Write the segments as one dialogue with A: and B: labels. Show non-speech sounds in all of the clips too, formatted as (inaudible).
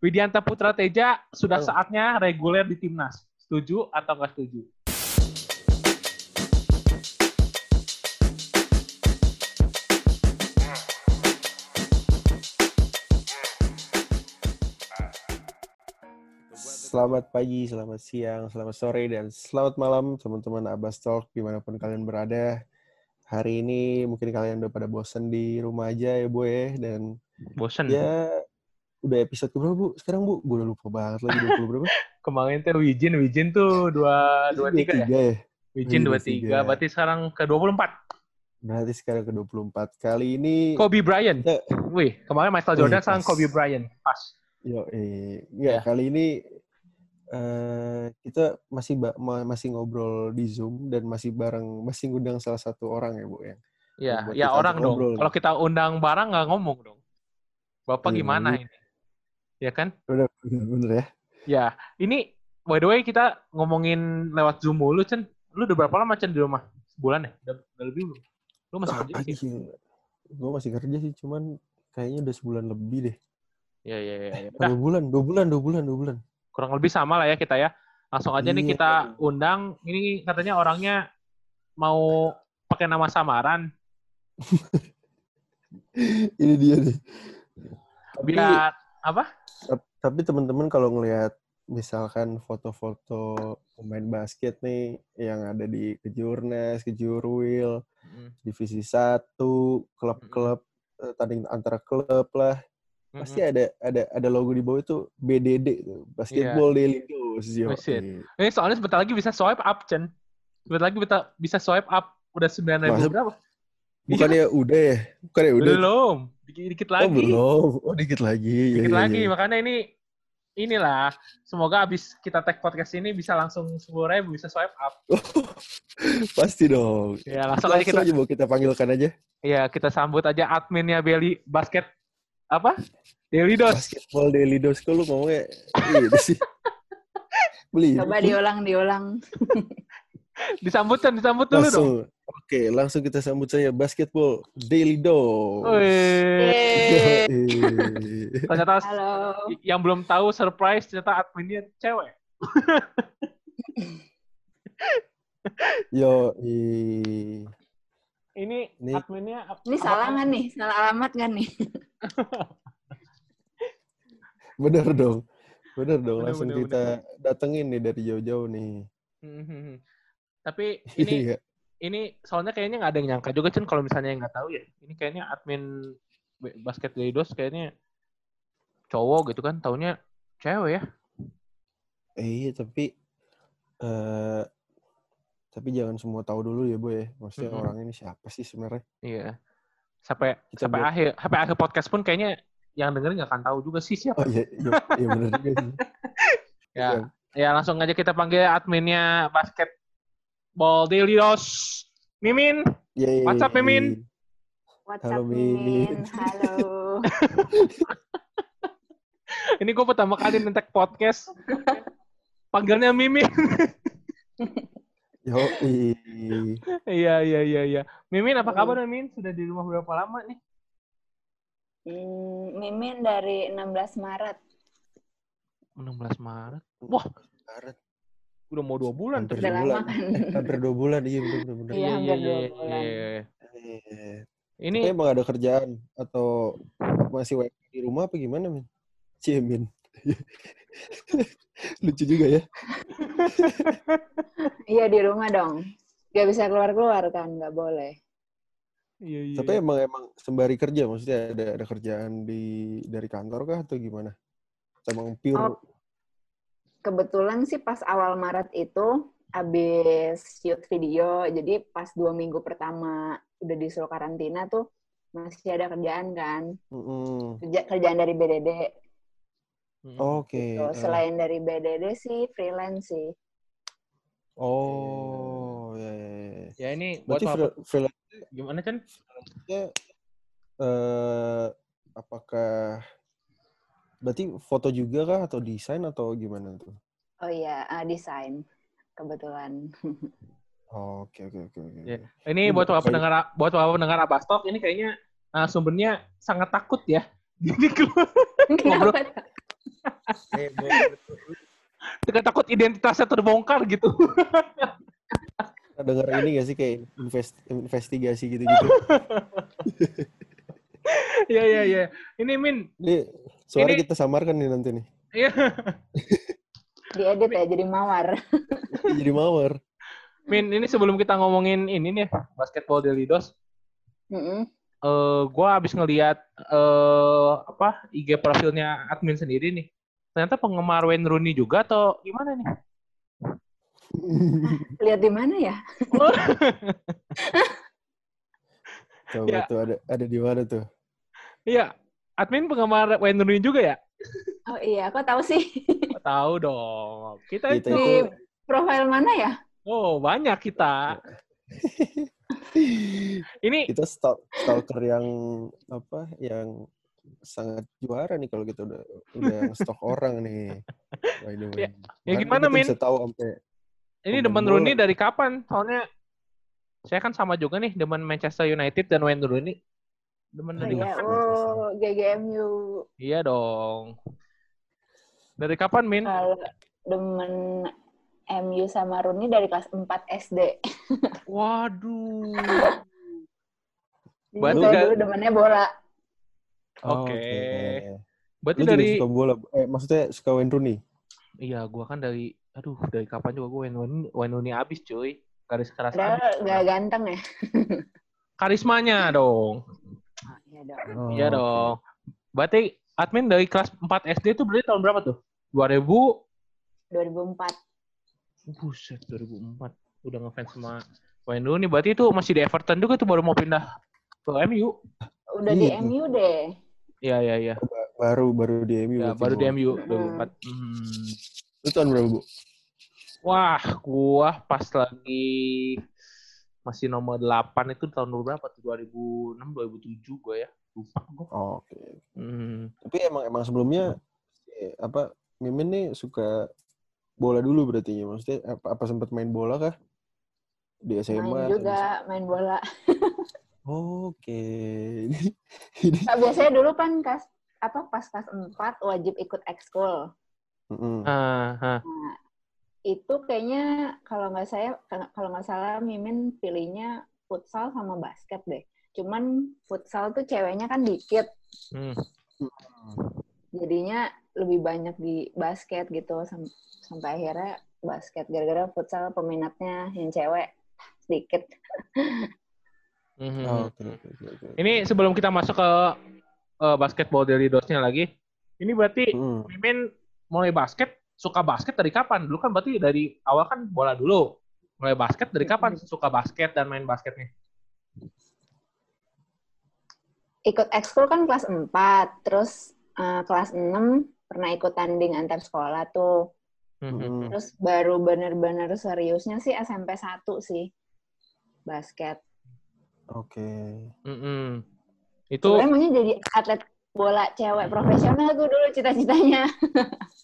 A: Widianta Putra Teja sudah saatnya reguler di timnas. Setuju atau nggak setuju?
B: Selamat pagi, selamat siang, selamat sore, dan selamat malam teman-teman Abbas Talk di mana pun kalian berada. Hari ini mungkin kalian udah pada bosan di rumah aja ya Bu ya. Dan
A: Bosen.
B: ya udah episode berapa Bu? Sekarang Bu? Gue udah lupa banget lagi 20 berapa? (laughs)
A: Kemarin tuh Wijin, Wijin tuh dua dua tiga ya.
B: ya?
A: Wijin
B: Iya,
A: dua
B: 23.
A: tiga. Berarti sekarang ke 24.
B: Berarti sekarang ke 24. Kali ini...
A: Kobe Bryant.
B: Ya.
A: Wih, kemarin Michael
B: Wih,
A: Jordan
B: pas.
A: sekarang Kobe Bryant. Pas.
B: Yo, eh,
A: Ya.
B: kali ini eh kita masih ba- ma- masih ngobrol di Zoom dan masih bareng masih ngundang salah satu orang ya Bu ya.
A: Ya,
B: Buat
A: ya
B: kita
A: orang dong. Kalau kita undang barang nggak ngomong dong. Bapak
B: Iya,
A: gimana
B: ini?
A: Ya kan?
B: Bener, bener, bener ya.
A: Ya, ini by the way kita ngomongin lewat Zoom mulu, Chen. Lu udah berapa lama, Chen, di rumah? Sebulan ya? Udah, udah lebih belum? Lu masih
B: Ah,
A: kerja sih?
B: Gue masih kerja sih, cuman kayaknya udah sebulan lebih deh.
A: Iya, iya, iya. Udah,
B: Dua bulan, dua bulan, dua bulan, dua bulan.
A: kurang lebih sama lah ya kita ya. Langsung aja nih
B: Iya.
A: kita undang. Ini katanya orangnya mau pakai nama samaran. (laughs)
B: Ini dia nih. Tapi,
A: Biar apa?
B: Tap- tapi teman-teman kalau ngelihat misalkan foto-foto pemain basket nih yang ada di Kejurnas, Kejurwil,
A: Mm,
B: divisi 1, klub-klub eh, tanding antara klub lah.
A: mm,
B: Pasti ada ada ada logo di bawah itu BDD tuh, Basketball Daily Dose.
A: Buset. Ini soalnya sebentar lagi bisa swipe up, Chen. Sebentar lagi bisa, bisa swipe up. Udah 9 ribu berapa?
B: Bukannya udah ya? Bukannya udah?
A: Belum. Dikit, dikit
B: Oh,
A: lagi.
B: belum. Oh, dikit lagi. Iya,
A: Dikit
B: iya,
A: lagi.
B: iya.
A: Makanya ini inilah. Semoga abis kita tag podcast ini bisa langsung 10 ribu bisa swipe up. (laughs)
B: Pasti dong.
A: Ya langsung aja
B: Langsung
A: kita
B: aja kita panggilkan aja.
A: ya kita sambut aja adminnya Belly Basket apa? Daily Dos.
B: Basketball Daily Dose. Kok lu ngomongnya gitu sih? (laughs) Beli.
C: Coba diulang, diulang. (laughs)
A: Disambut kan, disambut dulu dong.
B: Oke, langsung kita sambut saya Basketball Daily Dose.
A: Ternyata
C: Halo.
A: yang belum tahu surprise ternyata adminnya cewek.
B: Yo,
A: Ini
B: Ini-
A: adminnya ap-
C: Ini
A: apa-
C: salah nggak nih? Salah alamat nggak nih? (laughs)
B: bener dong. Bener dong,
A: Bener,
B: langsung
A: bener,
B: kita datengin nih dari jauh-jauh nih.
A: Hmm. Tapi (laughs) ini
B: Iya.
A: Ini soalnya kayaknya nggak ada yang nyangka juga Cen kalau misalnya yang nggak tahu ya. Ini kayaknya admin basket Leidos kayaknya cowok gitu kan, taunya cewek ya.
B: Eh, iya, tapi eh tapi jangan semua tahu dulu ya, Boy. ya. Maksudnya
A: Mm-mm.
B: orang ini siapa sih sebenarnya?
A: Iya. Sampai
B: Kita
A: sampai
B: buat-
A: akhir sampai akhir podcast pun kayaknya yang dengerin nggak akan tahu juga sih siapa.
B: Oh iya, iya, iya bener juga sih. (laughs)
A: Ya, ya langsung aja kita panggil adminnya basketball Daily Dos. Mimin,
B: Yeay.
A: What's up, Mimin?
C: WhatsApp
B: Halo,
C: Min.
B: Min.
C: Halo. (laughs)
A: ini gue pertama kali nentek podcast. Panggilnya Mimin.
B: Yo,
A: Iya, iya, iya, iya. Mimin, apa kabar Mimin? Sudah di rumah berapa lama nih?
C: Hmm, Mimin dari 16 Maret.
A: 16 Maret. Wah,
B: Maret.
A: Udah mau dua bulan.
B: Hampir
C: Udah
B: dua bulan.
C: kan?
B: Hampir dua bulan, iya bener. bener.
C: Iya, dua bulan.
A: iya.
B: Eh,
A: Ini
B: Tapi emang ada kerjaan atau masih WFH di rumah apa gimana, Min? Ciemin. (laughs) Lucu juga ya. (laughs)
C: Iya di rumah dong. Gak bisa keluar-keluar kan? Gak boleh.
A: Iya, iya.
B: Tapi emang emang sembari kerja, maksudnya ada ada kerjaan di dari kantor kah atau gimana? Emang pure
C: Oh. Kebetulan sih pas awal Maret itu abis shoot video, jadi pas dua minggu pertama udah disuruh karantina tuh masih ada kerjaan kan. Kerja, kerjaan dari BDD.
B: Oke.
C: Gitu.
B: eh.
C: Selain dari BDD sih freelance sih.
B: Oh, ya, ya, ya.
A: Ya ini buat
B: Berarti
A: apa?
B: free- freelance
A: Gimana kan?
B: eh apakah berarti foto juga kah atau desain atau gimana tuh?
C: Oh iya, ah, desain kebetulan.
B: Oh, (laughs) Oke, oke, oke, oke.
A: Iya. Ini buat para pendengar buat para pendengar Abastok ini kayaknya uh, sumbernya sangat takut ya. (laughs) Jadi keluar ngobrol
B: Eh, Boy,
A: Dengan takut identitasnya terbongkar gitu.
B: denger ini gak sih kayak invest- investigasi gitu-gitu? (laughs)
A: Iya (laughs) iya iya. Ini Min.
B: Ini suara
A: Ini-
B: kita samarkan nih nanti nih. (laughs)
A: Iya.
C: Diedit ya jadi mawar. (laughs)
B: Jadi mawar.
A: Min, ini sebelum kita ngomongin ini nih, basketball Delidos,
C: Mm-mm.
A: eh gua habis ngeliat eh apa IG profilnya admin sendiri nih. Ternyata penggemar Wayne Rooney juga atau gimana nih?
C: Lihat di mana ya?
B: Coba
A: Ya.
B: tuh ada ada di mana tuh?
A: Iya, admin penggemar Wayne Rooney juga ya?
C: Oh iya, kok tahu sih?
A: Oh, tahu dong. Kita
B: Kita
A: itu.
C: Di profil mana ya?
A: Oh, banyak kita. (laughs) Ini
B: kita stalk- stalker yang apa yang sangat juara nih kalau kita udah udah yang stok orang nih. By the way.
A: Ya, ya gimana,
B: kita
A: Min?
B: Bisa tahu sampai
A: ini
B: bola.
A: Rooney dari kapan? Soalnya saya kan sama juga nih demen Manchester United dan Wayne Rooney. Demen
C: Oh
A: dari
C: iya,
A: kapan?
C: oh GGMU.
A: Iya dong. Dari kapan, Min?
C: Kalau demen MU sama Rooney dari kelas 4 SD. (laughs)
A: Waduh. Berarti udah-
C: dulu demennya bola.
B: Oh,
A: Oke.
B: Lu
A: Berarti dari
B: suka bola. Eh, maksudnya suka Wayne Rooney?
A: Iya, gua kan dari aduh, dari kapan juga gua Wayne Rooney, Wayne Rooney abis, cuy. Garis keras abis.
C: Padahal gak ganteng ya. (laughs)
A: Karismanya dong.
C: Oh, iya dong.
B: Oh,
A: Iya dong. Berarti admin dari kelas 4 SD itu berarti tahun berapa tuh? 2000
C: 2004.
A: Buset, 2004. Udah ngefans sama Wayne Rooney. Berarti itu masih di Everton juga tuh baru mau pindah ke MU.
C: Udah di
B: Iya.
C: MU deh.
A: Iya, iya, iya.
B: Baru baru di MU.
A: Ya, baru di MU
C: Mm-mm.
A: 2004. Hmm.
B: Lu tahun berapa, Bu?
A: Wah, gua pas lagi masih nomor 8 itu tahun berapa tuh? 2006, 2007 gua ya. Lupa gua.
B: Oh, Oke.
A: Hmm.
B: Tapi emang emang sebelumnya eh, apa Mimin nih suka bola dulu berarti ya? Maksudnya apa, apa sempat main bola kah? Di SMA?
C: Main
B: atau
C: juga, main bola.
B: Oke. (laughs) Ini.
C: Nah, biasanya dulu kan kas apa pas kelas 4 wajib ikut ekskul.
B: Mm-mm.
A: Ah, ah.
C: Nah, itu kayaknya kalau nggak saya kalau nggak salah Mimin pilihnya futsal sama basket deh. Cuman futsal tuh ceweknya kan dikit,
A: Hmm.
C: jadinya lebih banyak di basket gitu sam- sampai akhirnya basket gara-gara futsal peminatnya yang cewek sedikit.
A: Mhm.
B: Oh, Oke, oke, oke, oke.
A: Ini sebelum kita masuk ke eh, basketball dari dosnya lagi, ini berarti
B: Mm.
A: Mimin mulai basket, suka basket dari kapan? Dulu kan berarti dari awal kan bola dulu. Mulai basket dari kapan suka basket dan main basketnya?
C: Ikut ekskul kan kelas 4, terus eh, kelas 6 pernah ikut tanding antar sekolah tuh.
A: Mhm.
B: Mm.
C: Terus baru bener-bener seriusnya sih SMP 1 sih. Basket.
B: Oke.
A: Mhm. Itu
C: Sebenarnya maunya jadi atlet bola cewek profesional tuh dulu cita-citanya. (laughs)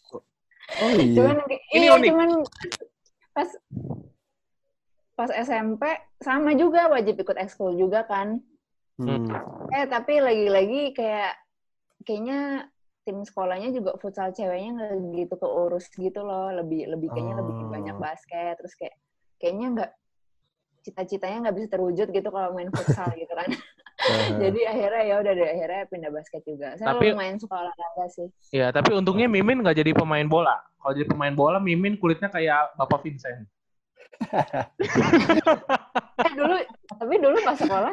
B: Oh iya.
C: Cuman
A: Ini
C: iya
A: unik.
C: cuman pas pas SMP sama juga wajib ikut ekskul juga kan.
B: Hmm.
C: Eh tapi lagi-lagi kayak kayaknya tim sekolahnya juga futsal ceweknya nggak gitu keurus gitu loh. Lebih lebih kayaknya lebih
B: Oh.
C: banyak basket terus kayak kayaknya nggak cita-citanya nggak bisa terwujud gitu kalau main futsal gitu kan. (laughs) Jadi akhirnya ya udah deh akhirnya pindah basket juga. Saya
A: Tapi-
C: lumayan suka olahraga sih.
A: ya, tapi untungnya Mimin nggak jadi pemain bola. Kalau jadi pemain bola, Mimin kulitnya kayak Bapak Vincent. (laughs)
C: Eh dulu tapi dulu pas sekolah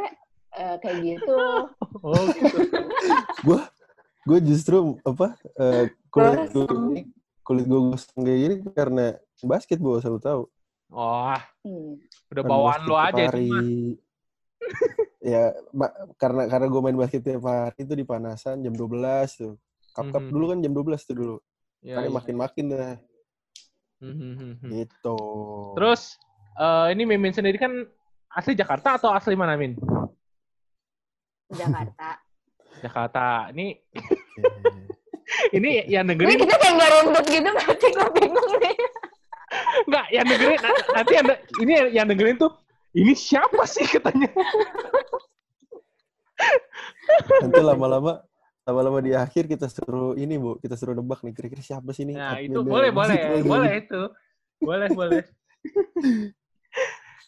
C: eh, kayak gitu. (laughs)
A: Oh, gitu.
B: gue justru apa eh, kulit gue kulit gue gosong kayak gini karena basket gue selalu tahu
A: Wah,
C: Hmm.
A: udah bawaan lo aja itu mah. (laughs)
B: ya ma- karena karena gue main basket tiap hari itu di panasan jam 12 tuh cup cup
A: Mhm.
B: dulu kan jam 12 tuh dulu
A: Ya,
B: Makanya
A: ya.
B: makin makin dah
A: Mhm.
B: gitu
A: Terus eh, ini Mimin sendiri kan asli Jakarta atau asli mana Min?
C: Jakarta. (laughs)
A: Jakarta. Ini (laughs) ini yang
C: Ini
A: dengerin
C: kita kayak nggak runtut gitu nggak sih? Gue bingung nih.
A: enggak yang dengerin na- nanti yang ini yang dengerin tuh ini siapa sih (laughs) katanya?
B: nanti lama-lama lama-lama di akhir kita suruh ini bu, kita suruh nebak nih kira-kira siapa sih ini?
A: Nah, itu boleh, boleh,
B: Nabawi?
A: boleh itu. Boleh, boleh.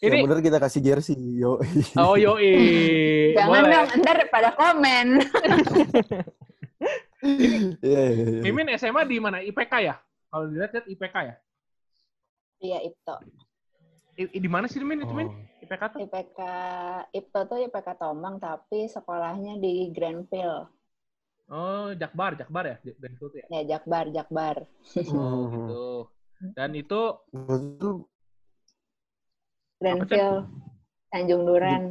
B: Yang
A: Ini
B: bener kita kasih jersey, yo. (laughs)
A: oh yoi.
C: Jangan
A: boleh.
C: dong, ntar pada komen. (laughs)
B: Iya, iya, iya.
A: Mimin SMA di mana? IPK ya? Kalau dilihat-lihat IPK ya?
C: Iya, Ipto.
A: Di mana sih Min itu Min?
B: Oh.
A: IPK tuh?
C: IPK, Ipto tuh IPK Tomang, tapi sekolahnya di Granville.
A: Oh, Jakbar, Jakbar ya? Dan itu tuh ya?
C: Ya, Jakbar, Jakbar.
A: Oh, (laughs) gitu. Dan itu
B: Betul.
C: Granville, Tanjung Duren.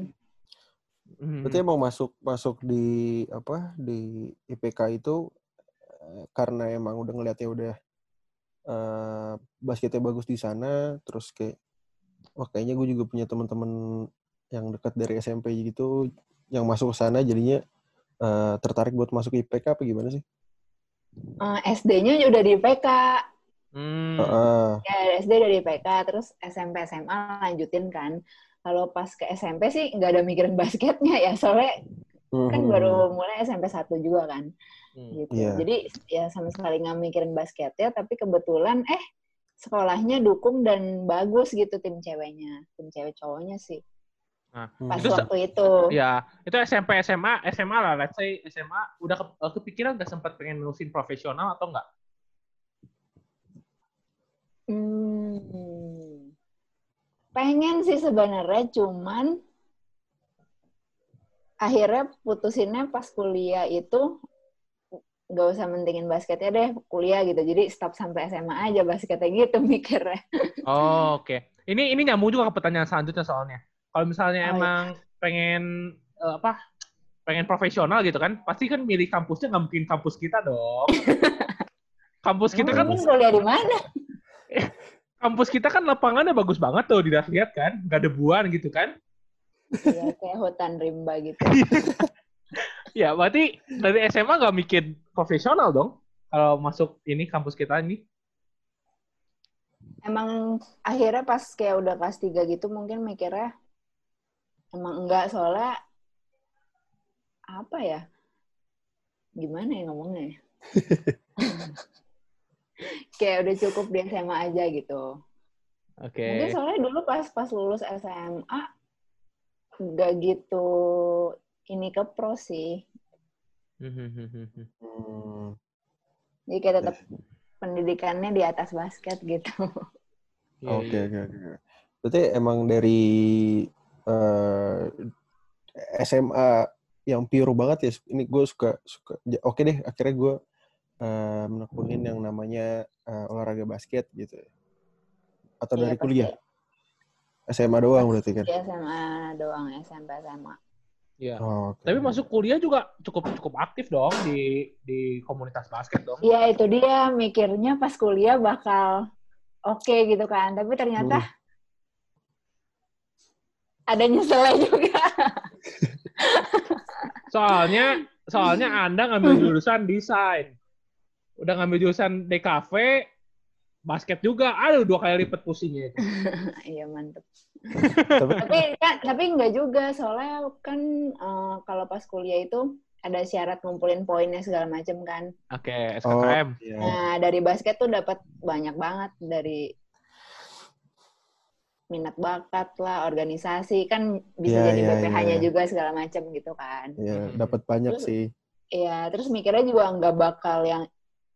A: hmm,
B: Berarti emang masuk masuk di apa di IPK itu eh, karena emang udah ngeliatnya udah eh, basketnya bagus di sana, terus kayak wah kayaknya gue juga punya teman-teman yang dekat dari SMP gitu yang masuk ke sana jadinya eh, tertarik buat masuk IPK apa gimana sih?
C: Eh, SD-nya udah di IPK.
A: hmm,
B: Heeh.
C: Ya, SD udah di IPK, terus SMP, SMA lanjutin kan. Kalau pas ke SMP sih nggak ada mikirin (laughs) basketnya ya, soalnya kan
B: Mhm.
C: baru mulai SMP 1 juga kan.
A: hmm.
C: gitu.
B: Iya.
C: Jadi ya sama sekali nggak mikirin basketnya, tapi kebetulan eh sekolahnya dukung dan bagus gitu tim ceweknya, tim cewek cowoknya sih.
A: Nah,
C: Pas
A: Itu
C: waktu itu.
A: Ya, itu SMP, SMA, SMA lah. Let's say SMA udah ke- eh, kepikiran udah sempat pengen nulisin profesional atau enggak?
C: Hmm, pengen sih sebenarnya, cuman akhirnya putusinnya pas kuliah itu nggak usah mentingin basketnya deh kuliah gitu jadi stop sampai SMA aja basketnya gitu (laughs) mikirnya
A: Oh, oke. Ini ini nyambung juga ke pertanyaan selanjutnya soalnya. Kalau misalnya
C: Oh, iya.
A: emang pengen eh, apa? Pengen profesional gitu kan, pasti kan milih kampusnya nggak mungkin kampus kita dong. (laughs) kampus kita kan
C: kuliah di mana (laughs)
A: kampus kita kan lapangannya bagus banget tuh dilihat-lihat kan, nggak debuan gitu kan.
C: ya kayak hutan rimba gitu (laughs)
A: Ya, berarti dari SMA nggak mikir profesional dong kalau masuk ini kampus kita ini.
C: emang akhirnya pas kayak udah kelas 3 gitu mungkin mikirnya emang enggak soalnya apa ya gimana ya ngomongnya ya? (laughs) kayak udah cukup di SMA aja gitu
A: Oke.
C: mungkin soalnya dulu pas pas lulus SMA nggak gitu ini ke pro sih
B: Hmm.
C: jadi kayak tetap pendidikannya di atas basket gitu
A: Iya,
B: Oke
A: iya.
B: oke oke. Berarti emang dari eh, SMA yang pure banget ya. Ini gue suka suka. Oke deh, akhirnya gue eh, menekunin yang namanya eh, olahraga basket gitu. Atau
C: Iya,
B: dari
C: pasti.
B: kuliah? SMA doang berarti kan?
C: SMA doang SMP SMA
A: Iya.
B: Oh, oke.
A: Tapi masuk kuliah juga cukup cukup aktif dong di di komunitas basket dong.
C: Iya itu dia mikirnya pas kuliah bakal oke gitu kan, tapi ternyata
B: Hmm.
C: ada nyeselnya juga. (laughs)
A: Soalnya soalnya Anda ngambil jurusan desain. Udah ngambil jurusan DKV, basket juga. Aduh, dua kali lipat pusingnya itu. (laughs)
C: Iya mantep.
B: Tapi (laughs)
C: Tapi kan tapi enggak juga soalnya kan eh, kalau pas kuliah itu ada syarat ngumpulin poinnya segala macem kan.
A: Oke,
B: oh,
A: SKKM.
B: iya.
C: Nah dari basket tuh dapat banyak banget dari minat bakat lah, organisasi kan bisa
B: Iya,
C: jadi
B: iya,
C: BPH-nya
B: iya.
C: juga segala macem gitu kan.
B: Iya,
A: Hmm.
B: dapat banyak
C: Terus-
B: sih.
C: Iya, terus mikirnya juga nggak bakal yang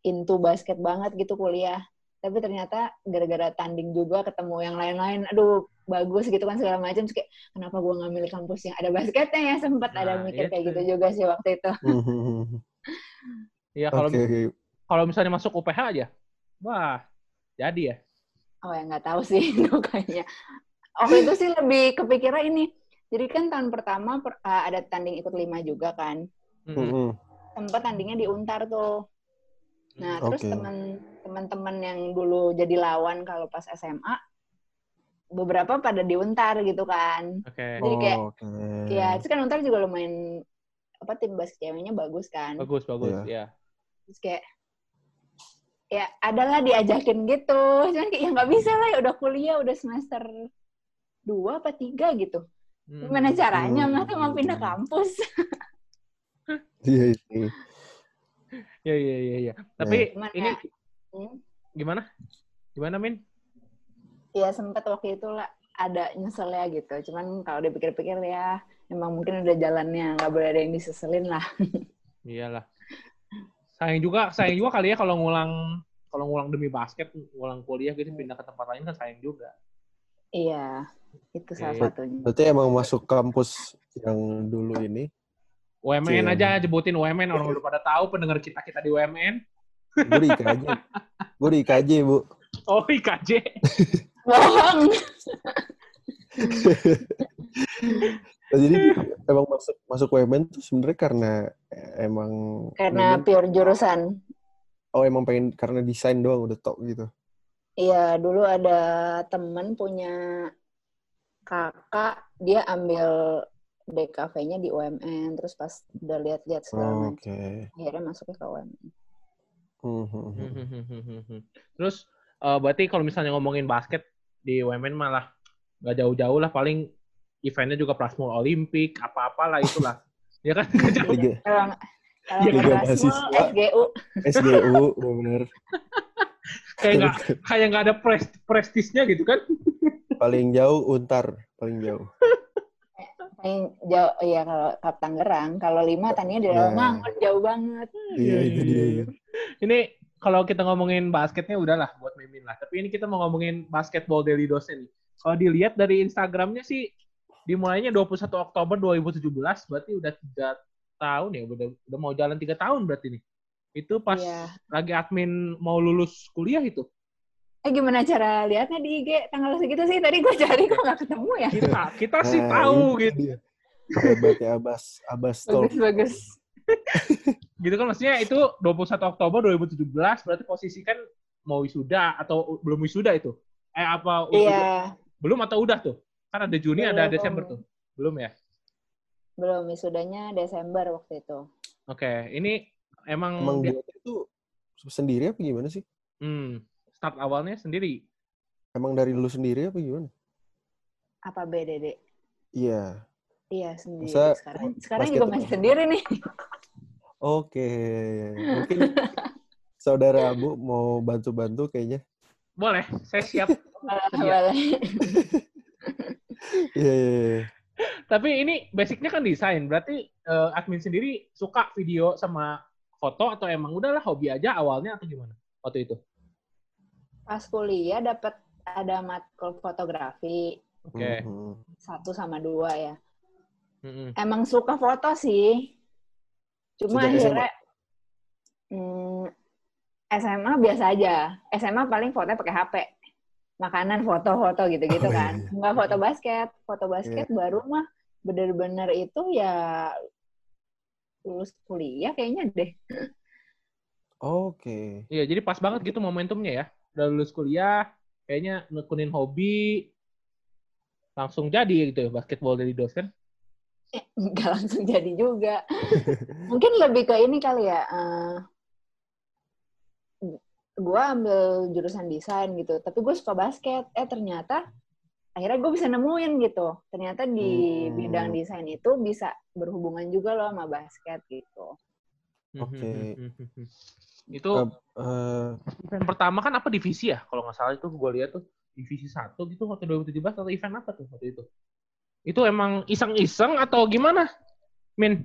C: into basket banget gitu kuliah. Tapi ternyata gara-gara tanding juga ketemu yang lain-lain, aduh bagus gitu kan segala macam. Terus kayak kenapa gua nggak milih kampus yang ada basketnya ya? Sempat ada
A: Nah,
C: mikir kayak
A: itu.
C: gitu juga sih waktu itu.
A: Iya, kalau
B: oke.
A: kalau misalnya masuk UPH aja. Wah, jadi ya.
C: Oh ya nggak tahu sih (laughs) itu kayaknya. Waktu itu sih lebih kepikiran ini. Jadi kan tahun pertama per- uh, ada tanding ikut lima juga kan.
A: Mm-mm.
B: Mm-mm.
C: Tempat tandingnya di Untar tuh. Nah, terus teman teman-teman yang dulu jadi lawan kalau pas SMA beberapa pada di Untar gitu kan.
A: Oke.
C: Jadi kayak,
B: Oh, oke.
C: Ya, terus kan Untar juga lumayan apa tim basket ceweknya bagus kan.
A: Bagus, bagus,
B: Iya.
A: ya.
C: Terus kayak ya adalah diajakin gitu. Cuman kayak ya nggak bisa lah ya udah kuliah udah semester dua apa tiga gitu.
A: Hmm.
C: Gimana caranya?
B: Hmm.
C: Masa mau pindah kampus? (laughs)
B: Iya sih.
A: Iya iya iya iya. Tapi
C: Cuman
A: ini
C: ya, hmm,
A: gimana? Gimana Min?
C: Ya sempet waktu itu lah ada nyesel ya gitu. Cuman kalau dipikir-pikir ya emang mungkin udah jalannya nggak boleh ada yang diseselin lah. (laughs)
A: Iyalah. Sayang juga, sayang juga kali ya kalau ngulang kalau ngulang demi basket, ngulang kuliah gitu pindah ke tempat lain kan sayang juga.
C: iya, itu salah
A: Oke.
C: satunya.
B: Berarti emang masuk kampus yang dulu ini.
A: UMN
B: Iya.
A: aja jebutin UMN orang udah pada tahu pendengar kita kita di UMN.
B: Gue di IKJ. Gue di IKJ, Bu.
A: Oh IKJ. (laughs)
C: Bohong.
B: Nah, jadi emang masuk masuk UMN tuh sebenarnya karena eh, emang
C: Karena
B: memang-
C: pure jurusan.
B: oh emang pengen karena desain doang udah top gitu.
C: Iya, dulu ada temen punya kakak, dia ambil DKV-nya di UMN, terus pas udah lihat-lihat segala
B: Oh,
C: macam,
B: Oke.
C: akhirnya masuknya ke UMN.
A: Terus eh, berarti kalau misalnya ngomongin basket di UMN malah nggak jauh-jauh lah paling eventnya juga Prasmul Olimpik apa-apalah itulah. (laughs) ya kan? Jauh.
B: Liga,
A: Iya,
B: mahasiswa.
C: SGU,
B: SGU, bener. (laughs)
A: kayak nggak kayak nggak ada pres- prestisnya gitu kan?
B: paling jauh Untar, paling jauh.
C: paling jauh, iya kalau Kap Tangerang, kalau lima tadinya di
B: Nah.
C: Rawamangun, jauh banget.
B: Iya, itu dia. iya.
A: Ini kalau kita ngomongin basketnya udahlah buat mimin lah. Tapi ini kita mau ngomongin basketball daily dose nih. Kalau dilihat dari Instagramnya sih dimulainya 21 Oktober 2017, berarti udah tiga tahun ya, udah, udah mau jalan tiga tahun berarti nih. Itu pas
C: Iya.
A: lagi admin mau lulus kuliah itu.
C: Eh gimana cara lihatnya di IG tanggal segitu sih? Tadi gue cari kok nggak ketemu ya.
A: Kita kita sih
B: Nah,
A: tahu
B: itu
A: gitu.
B: dia. Hebatnya Abbas, Abbas Tol.
C: Bagus bagus.
A: Gitu kan maksudnya itu 21 Oktober 2017 berarti posisi kan mau wisuda atau belum wisuda itu. Eh apa?
C: Iya,
A: belum atau udah tuh? Kan ada Juni ada
C: Belum.
A: Desember tuh. Belum ya?
C: belum wisudanya Desember waktu itu.
A: Oke, ini emang,
B: Emang
A: dia-
B: itu sendiri apa gimana sih?
A: hmm, start awalnya sendiri.
B: Emang dari lu sendiri apa gimana?
C: Apa BDD?
B: Iya.
C: Iya sendiri.
B: Masa
C: sekarang sekarang juga masih sendiri nih. (laughs)
B: Oke. Mungkin (laughs) saudara Abu mau bantu-bantu kayaknya.
A: Boleh, saya siap. Iya.
C: Boleh. (laughs)
B: Iya, iya, iya.
A: Tapi ini basicnya kan desain, berarti eh, admin sendiri suka video sama foto atau emang udahlah hobi aja awalnya atau gimana waktu itu?
C: Pas kuliah dapat ada matkul fotografi
A: Oke.
B: Mhm.
C: satu sama dua ya.
A: Mm-mm.
C: Emang suka foto sih. Cuma
B: Sejak
C: akhirnya hmm, SMA biasa aja. SMA paling fotonya pakai HP. Makanan foto-foto gitu-gitu
B: Oh,
C: kan.
B: iya.
C: Nggak foto basket. Foto basket baru mah bener-bener itu ya lulus kuliah kayaknya deh.
B: Oke.
A: Iya, jadi pas banget gitu momentumnya ya. Udah lulus kuliah, kayaknya nekunin hobi, langsung jadi gitu ya basketball dari dosen. (laughs)
C: Nggak langsung jadi juga. (laughs) Mungkin lebih ke ini kali ya. eh gue ambil jurusan desain gitu, tapi gue suka basket. Eh ternyata akhirnya gue bisa nemuin gitu. Ternyata di
B: Hmm.
C: bidang desain itu bisa berhubungan juga loh sama basket gitu.
B: Oke. (laughs)
A: itu
B: Eh,
A: event pertama kan apa divisi ya? Kalau nggak salah itu gue lihat tuh divisi satu gitu waktu 2017 atau event apa tuh waktu itu? Itu emang iseng-iseng atau gimana? Min?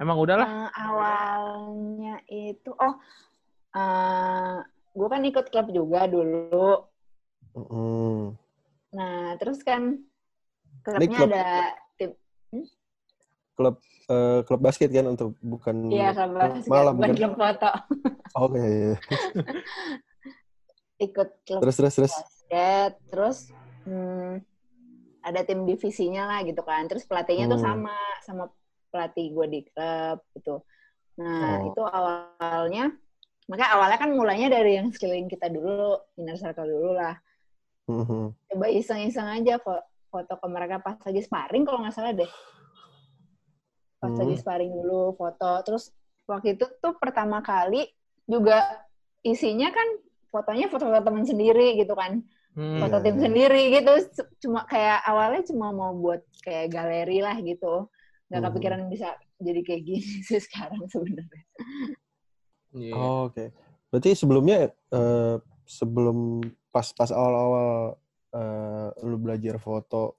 A: Emang udahlah?
C: Eh, awalnya itu, oh, gue kan ikut klub juga dulu.
B: mm,
C: Nah, terus kan
B: Ini
C: klubnya
B: klub-
C: ada tim,
B: eh, klub basket kan untuk bukan
C: iya klub basket,
B: malam
C: bukan
B: kan?
C: klub foto.
B: Oke. iya. (laughs)
C: Ikut klub
B: Terus terus terus.
C: basket, terus hmm, ada tim divisinya lah gitu kan. Terus pelatihnya tuh
B: Hmm.
C: sama sama pelatih gue di klub gitu. Nah,
B: Oh.
C: itu awalnya makanya awalnya kan mulainya dari yang sekeliling kita dulu, inner circle dulu lah.
B: Mhm.
C: Coba iseng-iseng aja fo- foto ke mereka pas lagi sparring kalau nggak salah deh. Pas
B: Hmm.
C: lagi sparring dulu foto. Terus waktu itu tuh pertama kali juga isinya kan fotonya foto-foto teman sendiri gitu kan.
A: Hmm.
C: Foto tim sendiri gitu. Cuma kayak awalnya cuma mau buat kayak galeri lah gitu. Nggak
B: Mhm.
C: kepikiran bisa jadi kayak gini (laughs) sih sekarang sebenarnya.
A: Iya.
B: Oh, Oke. Berarti sebelumnya eh, sebelum pas pas awal-awal eh, lu belajar foto